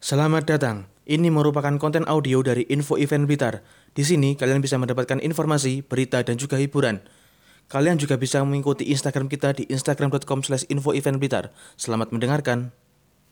Selamat datang. Ini merupakan konten audio dari Info Event Blitar. Di sini kalian bisa mendapatkan informasi, berita, dan juga hiburan. Kalian juga bisa mengikuti Instagram kita di instagram.com/infoeventblitar. Selamat mendengarkan.